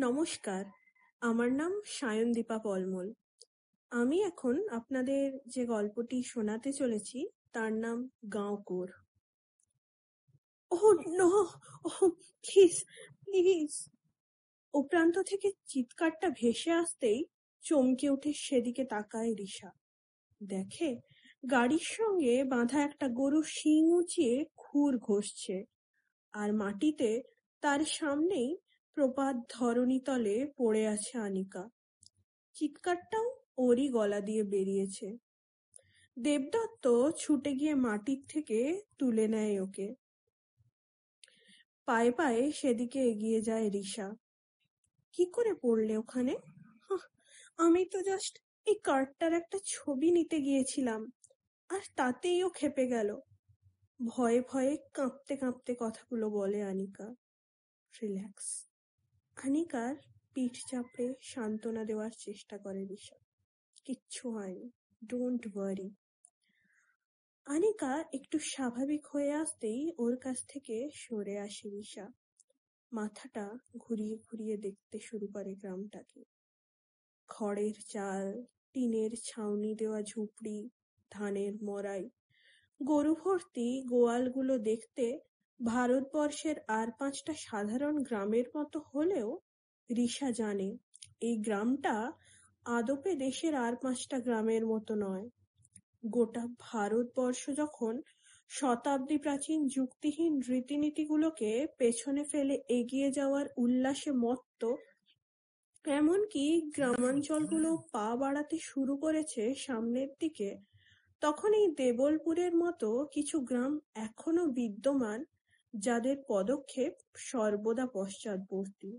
নমস্কার, আমার নাম সায়নদীপা পলমল। আমি এখন আপনাদের যে গল্পটি শোনাতে চলেছি তার নাম গাঁওকোর। Oh no! Oh please, please! ও প্রান্ত থেকে চিৎকারটা ভেসে আসতেই চমকে উঠে সেদিকে তাকায় রিসা। দেখে গাড়ির সঙ্গে বাঁধা একটা গরু শিং উঁচিয়ে খুর ঘষছে আর মাটিতে তার সামনেই প্রপাত ধরণীতলে পড়ে আছে আনিকা। চিৎকারটাও ওরই গলা দিয়ে বেরিয়েছে। দেবদত্ত ছুটে গিয়ে মাটির থেকে তুলে নেয় ওকে। পায়ে পায়ে সেদিকে এগিয়ে যায় রিসা। কি করে পড়লে ওখানে? আমি তো জাস্ট এই কার্ডটার একটা ছবি নিতে গিয়েছিলাম, আর তাতেই ও খেপে গেল। ভয়ে ভয়ে কাঁপতে কাঁপতে কথাগুলো বলে আনিকা। রিল্যাক্স। আনিকার পিঠ চাপড়ে সান্ত্বনা দেওয়ার চেষ্টা করে রিসা। কিচ্ছু হয়নি। Don't worry. আনিকা একটু স্বাভাবিক হয়ে আসতেই ওর কাছ থেকে সরে আসে রিসা। মাথাটা ঘুরিয়ে ঘুরিয়ে দেখতে শুরু করে গ্রামটাকে। খড়ের চাল, টিনের ছাউনি দেওয়া ঝুপড়ি, ধানের মরাই, গরু ভর্তি গোয়ালগুলো দেখতে ভারতবর্ষের আর পাঁচটা সাধারণ গ্রামের মতো হলেও রিসা জানে, এই গ্রামটা আদপে দেশের আর পাঁচটা গ্রামের মতো নয়। গোটা ভারতবর্ষ যখন শতাব্দী প্রাচীন যুক্তিহীন রীতিনীতিগুলোকে পেছনে ফেলে এগিয়ে যাওয়ার উল্লাসে মত্ত, এমনকি গ্রামাঞ্চলগুলো পা বাড়াতে শুরু করেছে সামনের দিকে, তখন এই দেবলপুরের মতো কিছু গ্রাম এখনও বিদ্যমান যাদের পদক্ষেপ সর্বদা পশ্চাৎবর্তী।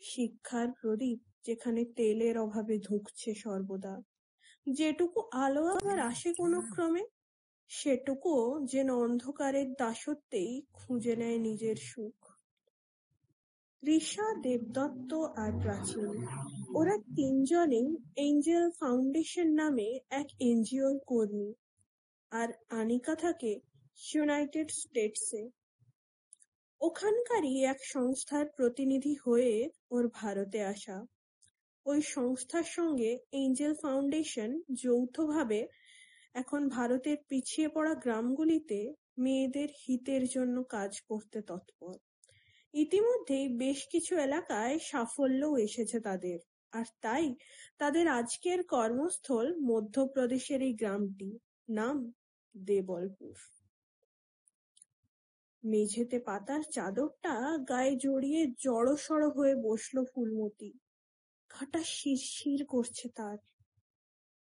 শিক্ষার প্রদীপ যেখানে তেলের অভাবে ধুঁকছে সর্বদা, যেটুকু আলো আবার আসে কোনো ক্রমে সেটুকুও যেন অন্ধকারের দাসত্বেই খুঁজে নেয় নিজের সুখ। ঋষা দেবদত্ত আর প্রাচীন ওরা তিনজনেই এঞ্জেল ফাউন্ডেশন নামে এক এনজিওর কর্মী আর আনিকা থাকে ইউনাইটেড স্টেটসে। ওখানকারই এক সংস্থার প্রতিনিধি হয়ে ওর ভারতে আসা। ওই সংস্থার সঙ্গে এঞ্জেল ফাউন্ডেশন যৌথভাবে এখন ভারতের পিছিয়ে পড়া গ্রামগুলিতে মেয়েদের হিতের জন্য কাজ করতে তৎপর। ইতিমধ্যেই বেশ কিছু এলাকায় সাফল্যও এসেছে তাদের, আর তাই তাদের আজকের কর্মস্থল মধ্যপ্রদেশের এই গ্রামটি, নাম দেবলপুর মেঝেতে পাতার চাদরটা গায়ে জড়িয়ে জড়সড় হয়ে বসল ফুলমতি। ঘাটা শিরশির করছে তার।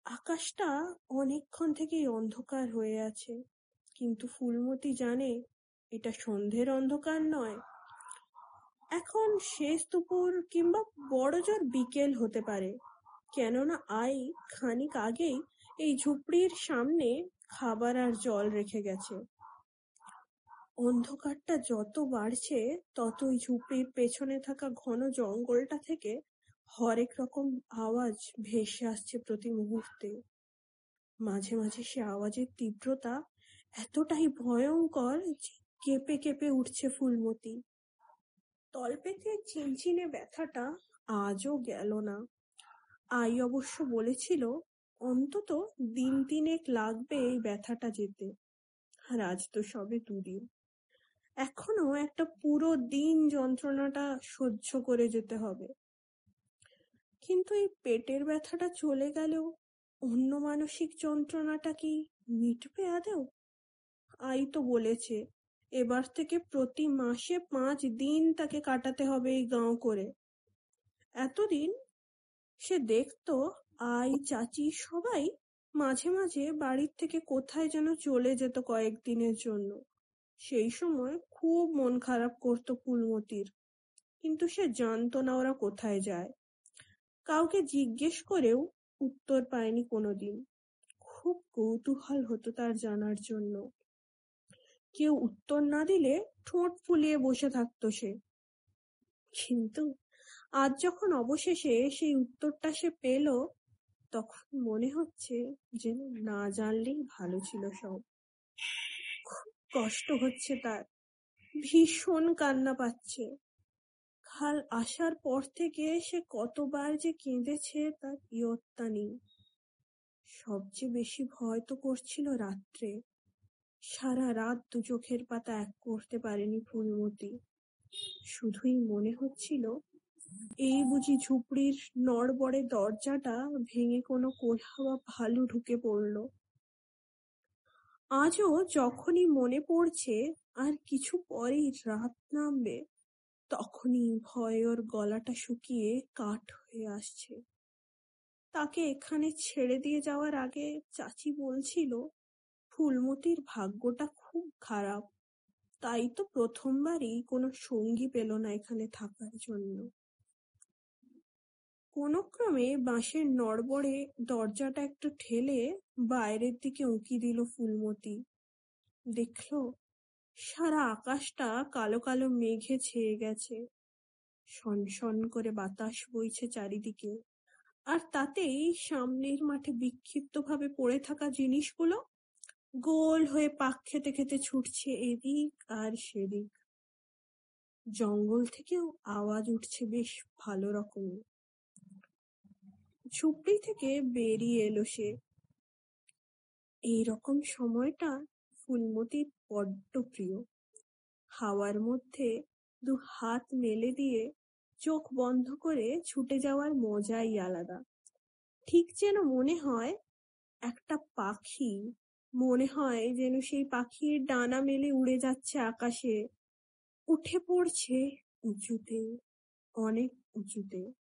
আকাশটা অনেকক্ষণ থেকেই অন্ধকার হয়ে আছে। কিন্তু ফুলমতি জানে এটা সন্ধ্যের অন্ধকার নয়। এখন শেষ দুপুর কিংবা বড়জোর বিকেল হতে পারে। কেননা আই খানিক আগেই এই ঝুপড়ির সামনে খাবার আর জল রেখে গেছে। অন্ধকারটা যত বাড়ছে, ততই ঝুপড়ির পেছনে থাকা ঘন জঙ্গলটা থেকে হরেক রকম আওয়াজ ভেসে আসছে প্রতি মুহূর্তে। মাঝে মাঝে সে আওয়াজের তীব্রতা এতটাই ভয়ঙ্কর যে কেঁপে কেঁপে উঠছে ফুলমতি। তলপেটের চিনচিনে ব্যথাটা আজও গেল না। আই অবশ্য বলেছিল, অন্তত দিন তিনেক লাগবে এই ব্যথাটা যেতে। আর আজ তো সবে দুদিন। এখনও একটা পুরো দিন যন্ত্রণাটা সহ্য করে যেতে হবে। কিন্তু এই পেটের ব্যথাটা চলে গেলেও অন্য মানসিক যন্ত্রণাটা কি মিটবে আদেও আই তো বলেছে, এবার থেকে প্রতি মাসে পাঁচ দিন তাকে কাটাতে হবে এই গাঁও করে। এতদিন সে দেখতো, আই চাচি সবাই মাঝে মাঝে বাড়ির থেকে কোথায় যেন চলে যেত কয়েকদিনের জন্য। সেই সময় খুব মন খারাপ করত ফুলমতির কিন্তু সে জানতো না ওরা কোথায় যায়। কাউকে জিজ্ঞেস করেও উত্তর পায়নি কোনোদিন। খুব কৌতূহল হতো তার জানার জন্য। কেউ উত্তর না দিলে ঠোঁট ফুলিয়ে বসে থাকতো সে। কিন্তু আজ যখন অবশেষে সেই উত্তরটা সে পেল, তখন মনে হচ্ছে যেন না জানলেই ভালো ছিল সব। কষ্ট হচ্ছে তার ভীষণ কান্না পাচ্ছে খাল আসার পর থেকে সে কতবার যে কেঁদেছে তার ইয়ত্তা নেই। সবচেয়ে বেশি ভয় তো করছিল রাত্রে। সারা রাত দু চোখের পাতা এক করতে পারেনি ফুলমতি। শুধুই মনে হচ্ছিল, এই বুঝি ঝুপড়ির নড়বড়ে দরজাটা ভেঙে কোনো কোঢ়া বা ভালু ঢুকে পড়ল। আজও যখনই মনে পড়ছে, আর কিছু পরেই রাত নামবে, তখনই ভয়ে ওর গলাটা শুকিয়ে কাঠ হয়ে আসছে। তাকে এখানে ছেড়ে দিয়ে যাওয়ার আগে চাচি বলছিল, ফুলমতির ভাগ্যটা খুব খারাপ তাই তো প্রথমবারই কোনো সঙ্গী পেল না এখানে থাকার জন্য কোনোক্রমে বাঁশের নড়বড়ে দরজাটা একটু ঠেলে বাইরের দিকে উঁকি দিল ফুলমতি। দেখল, সারা আকাশটা কালো কালো মেঘে ছেয়ে গেছে। শনশন করে বাতাস বইছে চারিদিকে। আর তাতেই সামনের মাঠে বিক্ষিপ্তভাবে পড়ে থাকা জিনিসগুলো গোল হয়ে পাক খেতে খেতে ছুটছে এদিক আর সেদিক। জঙ্গল থেকেও আওয়াজ উঠছে বেশ ভালো রকমের ঝুপড়ি থেকে বেরিয়ে এলো সে। এইরকম সময়টা ফুলমতির বড্ড প্রিয়। হাওয়ার মধ্যে দু হাত মেলে দিয়ে চোখ বন্ধ করে ছুটে যাওয়ার মজাই আলাদা। ঠিক যেন মনে হয় একটা পাখি, মনে হয় যেন সেই পাখির ডানা মেলে উড়ে যাচ্ছে আকাশে। উঠে পড়ছে উঁচুতে, অনেক উঁচুতে।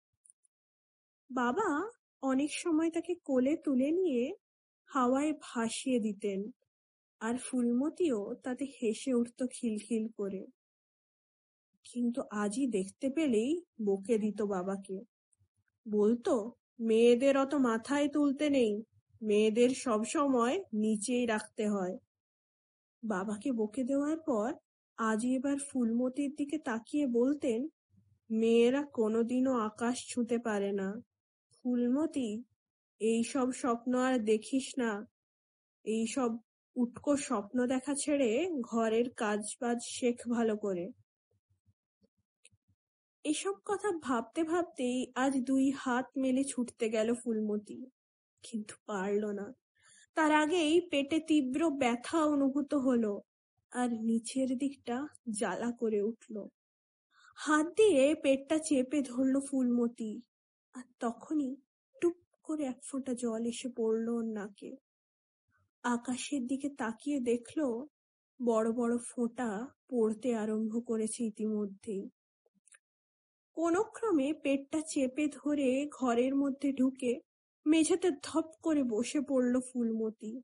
বাবা অনেক সময় তাকে কোলে তুলে নিয়ে হাওয়ায় ভাসিয়ে দিতেন আর ফুলমতিও তাতে হেসে উঠত খিলখিল করে। কিন্তু আজই দেখতে পেলেই বকে দিত বাবাকে। বলতো, মেয়েদের অত মাথায় তুলতে নেই, মেয়েদের সব সময় নিচেই রাখতে হয়। বাবাকে বকে দেওয়ার পর আজই এবার ফুলমতির দিকে তাকিয়ে বলতেন, মেয়েরা কোনোদিনও আকাশ ছুঁতে পারে না। ফুলমতি এইসব স্বপ্ন আর দেখিস না। এইসব উটকো স্বপ্ন দেখা ছেড়ে ঘরের কাজ বাজ শেখ ভালো করে। এসব কথা ভাবতে ভাবতেই আজ দুই হাত মেলে ছুটতে গেল ফুলমতি, কিন্তু পারল না। তার আগেই পেটে তীব্র ব্যথা অনুভূত হলো আর নিচের দিকটা জ্বালা করে উঠল। হাত দিয়ে পেটটা চেপে ধরল ফুলমতি আর তখনই টুপ করে এক ফোঁটা জল এসে পড়ল ওর নাকে। আকাশের দিকে তাকিয়ে দেখল বড় বড় ফোঁটা পড়তে আরম্ভ করেছে ইতিমধ্যেই। কোনক্রমে পেটটা চেপে ধরে ঘরের মধ্যে ঢুকে মেঝেতে ধপ করে বসে পড়ল ফুলমতি।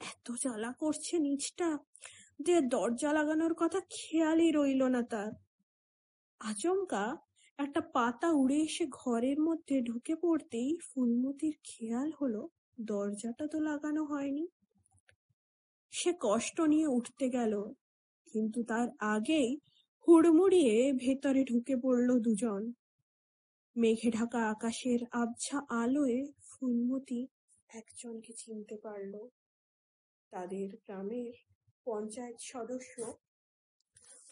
এত জ্বালা করছে নিচটা যে দরজা লাগানোর কথা খেয়ালই রইল না তার। আচমকা একটা পাতা উড়ে এসে ঘরের মধ্যে ঢুকে পড়তেই ফুলমতির খেয়াল হলো, দরজাটা তো লাগানো হয়নি। সে কষ্ট নিয়ে উঠতে গেল, কিন্তু তার আগেই হুড়মুড়িয়ে ভেতরে ঢুকে পড়ল দুজন। মেঘে ঢাকা আকাশের আবছা আলোয় ফুলমতি একজনকে চিনতে পারল। তাদের গ্রামের পঞ্চায়েত সদস্য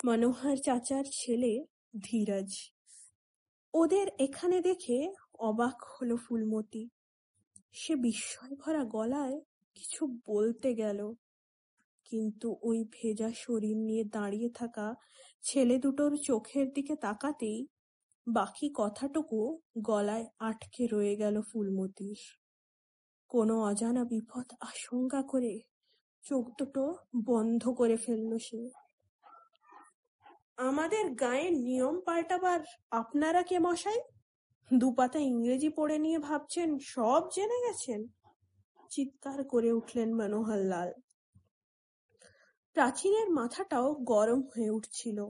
মনোহর চাচার ছেলে ধীরাজ। ওদের এখানে দেখে অবাক হলো ফুলমতি। সে বিস্ময় ভরা গলায় কিছু বলতে গেল। কিন্তু ওই ভেজা শরীর নিয়ে দাঁড়িয়ে থাকা ছেলে দুটোর চোখের দিকে তাকাতেই বাকি কথাটুকু গলায় আটকে রয়ে গেল ফুলমতির। কোনো অজানা বিপদ আশঙ্কা করে চোখ দুটো বন্ধ করে ফেলল সে। আমাদের গায়ের নিয়ম পাল্টাবার আপনারা কে মশাই? দুপাতা ইংরেজি পড়ে নিয়ে ভাবছেন, সব জেনে গেছেন? চিৎকার করে উঠলেন মনোহর লাল। প্রাচীনের মাথাটাও গরম হয়ে উঠছিল।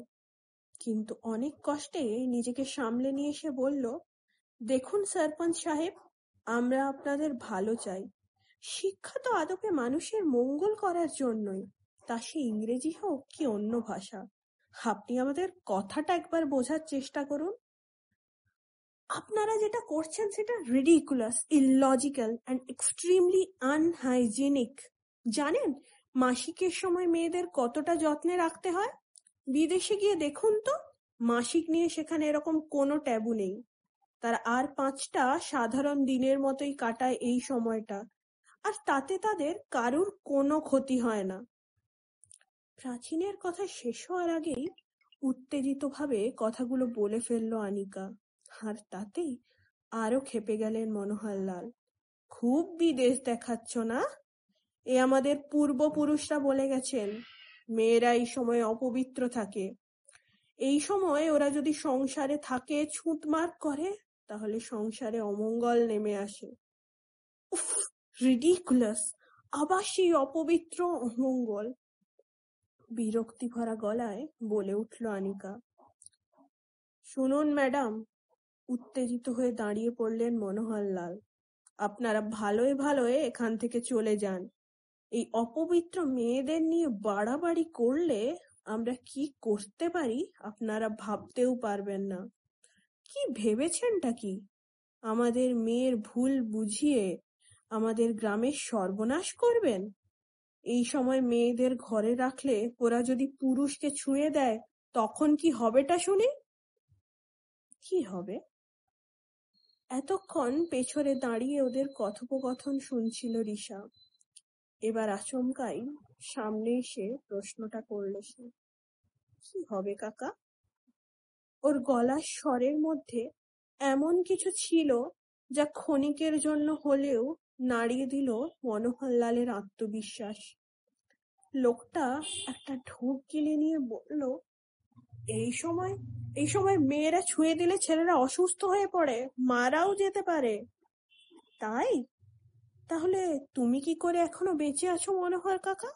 কিন্তু অনেক কষ্টে নিজেকে সামলে নিয়ে এসে বলল, দেখুন সরপঞ্চ সাহেব, আমরা আপনাদের ভালো চাই। শিক্ষা তো আদপে মানুষের মঙ্গল করার জন্যই। তা সে ইংরেজি হোক কি অন্য ভাষা। আপনি আমাদের কথাটা একবার বোঝার চেষ্টা করুন। আপনারা যেটা করছেন সেটা ridiculous illogical and extremely unhygienic জানেন, মাসিকের সময় মেয়েদের কতটা যত্নে রাখতে হয়? বিদেশে গিয়ে দেখুন তো, মাসিক নিয়ে সেখানে এরকম কোনো ট্যাবু নেই। তার আর পাঁচটা সাধারণ দিনের মতোই কাটায় এই সময়টা। আর তাতে তাদের কারুর কোনো ক্ষতি হয় না। প্রাচীনের কথা শেষ হওয়ার আগেই উত্তেজিতভাবে কথাগুলো বলে ফেলল আনিকা। আর তাতেই আরও খেপে গেলেন মনোহরলাল খুব বিদেশ দেখাচ্ছ না? এ আমাদের পূর্বপুরুষরা বলে গেছেন, মেয়েরা এই সময় অপবিত্র থাকে। এই সময় ওরা যদি সংসারে থাকে ছুঁতমার করে, তাহলে সংসারে অমঙ্গল নেমে আসে। রিডিকুলাস আবার সেই অপবিত্র অমঙ্গল। বিরক্তি ভরা গলায় বলে উঠল আনিকা। শুনুন, ম্যাডাম, উত্তেজিত হয়ে দাঁড়িয়ে পড়লেন মনোহরলাল আপনারা ভালোয় ভালোয় এখান থেকে চলে যান। এই অপবিত্র মেয়েদের নিয়ে বাড়াবাড়ি করলে আমরা কি করতে পারি আপনারা ভাবতেও পারবেন না। কি ভেবেছেনটা কি? আমাদের মেয়ের ভুল বুঝিয়ে আমাদের গ্রামের সর্বনাশ করবেন? এই সময় মেয়েদের ঘরে রাখলে ওরা যদি পুরুষকে ছুঁয়ে দেয়, তখন কি হবেটা শুনি? কি হবে? এতক্ষণ পেছনে দাঁড়িয়ে ওদের কথোপকথন শুনছিল রিসা এবার আচমকাই সামনে এসে প্রশ্নটা করলে সে, কি হবে কাকা? ওর গলার স্বরের মধ্যে এমন কিছু ছিল যা ক্ষণিকের জন্য হলেও নাড়িয়ে দিল মনোহরলালের আত্মবিশ্বাস। লোকটা একটা ঢোক গিলে নিয়ে বলল, এই সময় এই সময় মেয়েরা ছুঁয়ে দিলে ছেলেরা অসুস্থ হয়ে পড়ে, মারাও যেতে পারে। তাই? তাহলে তুমি কি করে এখনও বেঁচে আছো মনোহর কাকা?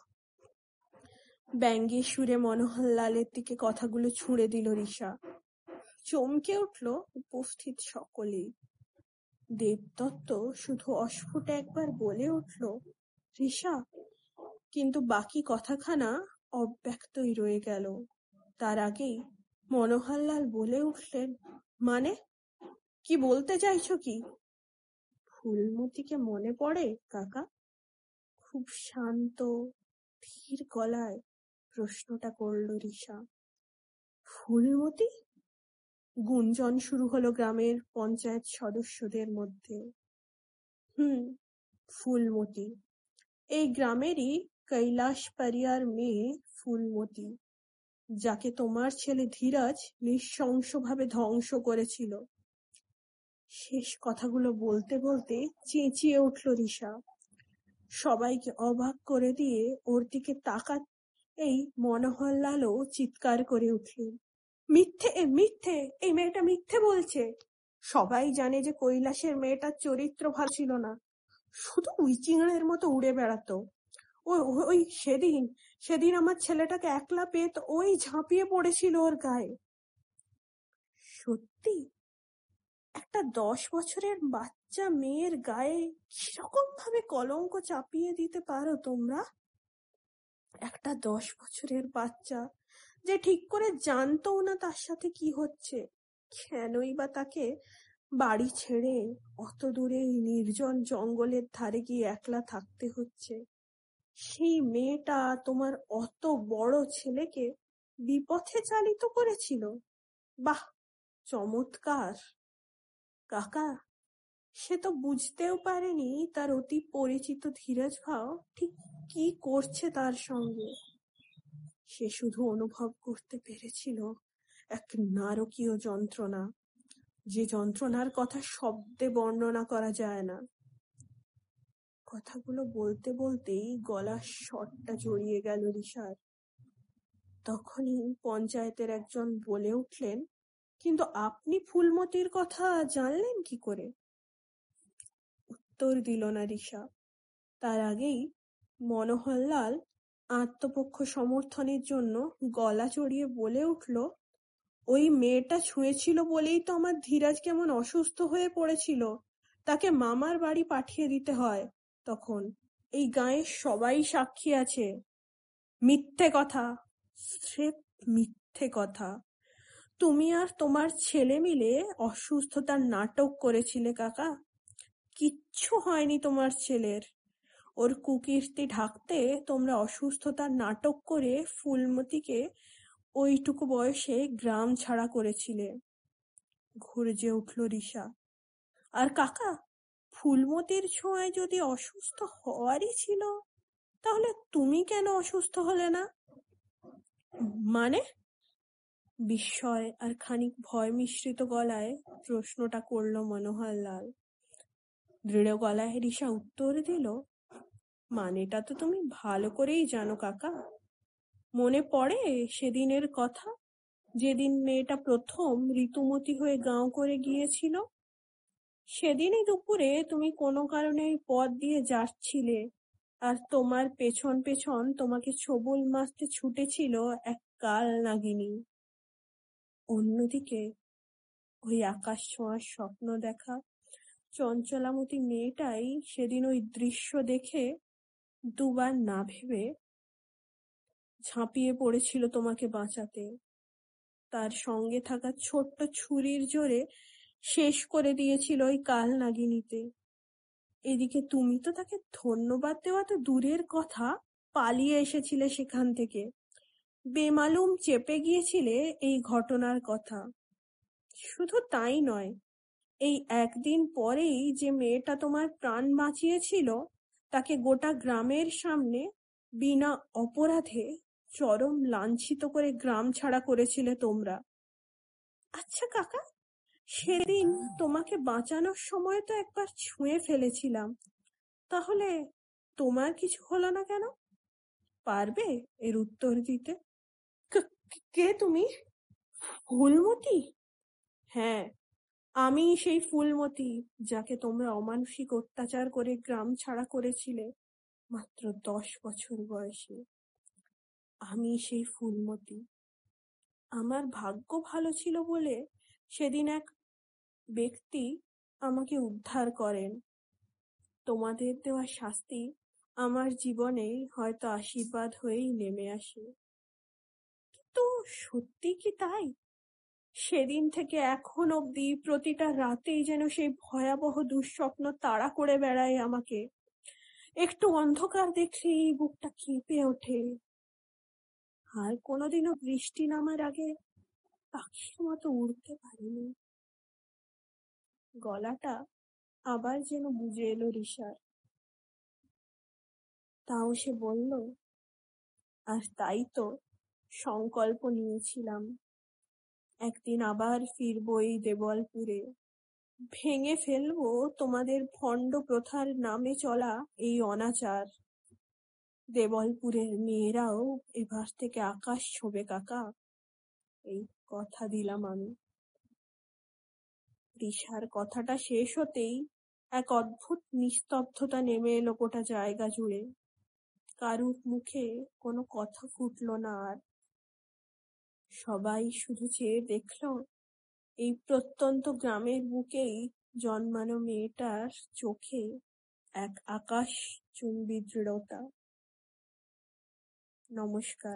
ব্যাঙ্গের সুরে মনোহর লালের দিকে কথাগুলো ছুঁড়ে দিল রিসা চমকে উঠল উপস্থিত সকলেই। দেবদত্ত শুধু অস্ফুট একবার বলে উঠল রিসা কিন্তু বাকি কথাখানা অব্যক্তই রয়ে গেল। তার আগেই মনোহরলাল বলে উঠলেন মানে? কি বলতে চাইছো কি? ফুলমতিকে মনে পড়ে, কাকা, খুব শান্ত, ধীর গলায় প্রশ্নটা করল রিসা ফুলমতি গুঞ্জন শুরু হলো গ্রামের পঞ্চায়েত সদস্যদের মধ্যে। হুম, ফুলমতি। এই গ্রামেরই কৈলাস পারিয়ার মেয়ে ফুলমতি, যাকে তোমার ছেলে ধীরাজ নৃশংসভাবে ধ্বংস করেছিল। শেষ কথাগুলো বলতে বলতে চেঁচিয়ে উঠল রিসা সবাইকে অবাক করে দিয়ে ওর দিকে তাকা এই মনোহরলালও চিৎকার করে উঠলেন। মিথ্যে মিথ্যে, এই মেয়েটা মিথ্যে বলছে। সবাই জানে যে কৈলাসের মেয়েটার চরিত্র ভালো ছিল না। শুধু উইচিংড়ের মতো উড়ে বেড়াতো। ওই ওই সেদিন সেদিন আমার ছেলেটাকে একলা পেয়ে তো ওই ঝাঁপিয়ে পড়েছিল ওর গায়ে। সত্যি? একটা দশ বছরের বাচ্চা মেয়ের গায়ে কীরকম ভাবে কলঙ্ক চাপিয়ে দিতে পারো তোমরা? একটা দশ বছরের বাচ্চা যে ঠিক করে জানতও না তার সাথে কি হচ্ছে? কেনই বা তাকে বাড়ি ছেড়ে অত দূরে নির্জন জঙ্গলের ধারে গিয়ে একলা থাকতে হচ্ছে? সেই মেয়েটা তোমার অত বড় ছেলেকে বিপথে চালিত করেছিল? বাহ, চমৎকার। কাকা, সে তো বুঝতেও পারেনি তার অতি পরিচিত ধীরজ ভাও ঠিক কি করছে তার সঙ্গে? সে শুধু অনুভব করতে পেরেছিল এক নারকীয় যন্ত্রণা। যে যন্ত্রণার কথা শব্দে বর্ণনা করা যায় না। কথাগুলো বলতে বলতেই গলার স্বরটা জড়িয়ে গেল রিসার তখনই পঞ্চায়েতের একজন বলে উঠলেন, কিন্তু আপনি ফুলমতির কথা জানলেন কি করে? উত্তর দিল না রিসা তার আগেই মনোহরলাল আত্মপক্ষ সমর্থনের জন্য গলা চড়িয়ে বলে উঠল, ওই মেয়েটা ছুঁয়েছিল বলেই তো আমার ধীরাজ কেমন অসুস্থ হয়ে পড়েছিল। তাকে মামার বাড়ি পাঠিয়ে দিতে হয় তখন। এই গাঁয়ের সবাই সাক্ষী আছে। মিথ্যে কথা মিথ্যে কথা। তুমি আর তোমার ছেলে মিলে অসুস্থতার নাটক করেছিলে কাকা। কিচ্ছু হয়নি তোমার ছেলের। ওর কুকীর্তি ঢাকতে তোমরা অসুস্থতার নাটক করে ফুলমতিকে ওইটুকু বয়সে গ্রাম ছাড়া করেছিলে। ঘুরজে উঠল রিসা। আর কাকা, ফুলমতির ছোঁয়ায় যদি অসুস্থ হওয়ারই ছিল, তাহলে তুমি কেন অসুস্থ হলে না? মানে? বিস্ময় আর খানিক ভয় মিশ্রিত গলায় প্রশ্নটা করল মনোহর লাল দৃঢ় গলায় রিসা উত্তর দিল মানেটা তো তুমি ভালো করেই জানো, কাকা। মনে পড়ে সেদিনের কথা? যেদিন মেয়েটা প্রথম ঋতুমতি হয়ে গাঁও করে গিয়েছিল, সেদিনই দুপুরে তুমি কোনো কারণে পথ দিয়ে যাচ্ছিলে আর তোমার পেছন পেছন তোমাকে ছবল মারতে ছুটেছিল এক কাল নাগিনী। অন্যদিকে ওই আকাশ ছোঁয়ার স্বপ্ন দেখা চঞ্চলামতি মেয়েটাই সেদিন ওই দৃশ্য দেখে দুবার না ভেবে ঝাঁপিয়ে পড়েছিল তোমাকে বাঁচাতে। তার সঙ্গে থাকা ছোট্ট ছুরির জোরে শেষ করে দিয়েছিল ওই কাল নাগিনীতে। এদিকে তুমি তো তাকে ধন্যবাদ দেওয়া তো দূরের কথা, পালিয়ে এসেছিলে সেখান থেকে। বেমালুম চেপে গিয়েছিলে এই ঘটনার কথা। শুধু তাই নয়, এই একদিন পরেই যে মেয়েটা তোমার প্রাণ বাঁচিয়েছিল তাকে গোটা গ্রামের সামনে বিনা অপরাধে চরম লাঞ্ছিত করে গ্রাম ছাড়া করেছিলে তোমরা। আচ্ছা কাকা, সেদিন তোমাকে বাঁচানোর সময় তো একবার ছুঁয়ে ফেলেছিলাম। তাহলে তোমার কিছু হলো না কেন? পারবে এর উত্তর দিতে? কে তুমি? ফুলমতি হ্যাঁ আমি সেই ফুলমতি যাকে তোমরা অমানসিক অত্যাচার করে গ্রাম ছাড়া করেছিলে মাত্র দশ বছর বয়সে। আমি সেই ফুলমতি। আমার ভাগ্য ভালো ছিল বলে সেদিন এক ব্যক্তি আমাকে উদ্ধার করেন। তোমাদের দেওয়া শাস্তি আমার জীবনে হয়তো আশীর্বাদ হয়েই নেমে আসে। কিন্তু সত্যি কি তাই? সেদিন থেকে এখন অবধি প্রতিটা রাতেই যেন সেই ভয়াবহ দুঃস্বপ্ন তাড়া করে বেড়ায় আমাকে। একটু অন্ধকার দেখলেই বুকটা কেঁপে ওঠে। আর কোনোদিনও বৃষ্টি নামার আগে পাখির মতো উড়তে পারিনি। গলাটা আবার যেন বুঝে এলো রিসার তাও সে বলল, আর তাই তো সংকল্প নিয়েছিলাম। একদিন আবার ফিরবো এই দেবলপুরে ভেঙে ফেলব তোমাদের ভণ্ড প্রথার নামে চলা এই অনাচার। দেবলপুরের মেয়েরাও এবার থেকে আকাশ ছোবে কাকা, এই কথা দিলাম আমি। রিসার কথাটা শেষ হতেই এক অদ্ভুত নিস্তব্ধতা নেমে এলো গোটা জায়গা জুড়ে। কারুর মুখে কোনো কথা ফুটল না আর। সবাই শুধু চেয়ে দেখল, এই প্রত্যন্ত গ্রামের বুকেই জন্মানো মেয়েটার চোখে এক আকাশ চুম্বি দৃঢ়তা। নমস্কার।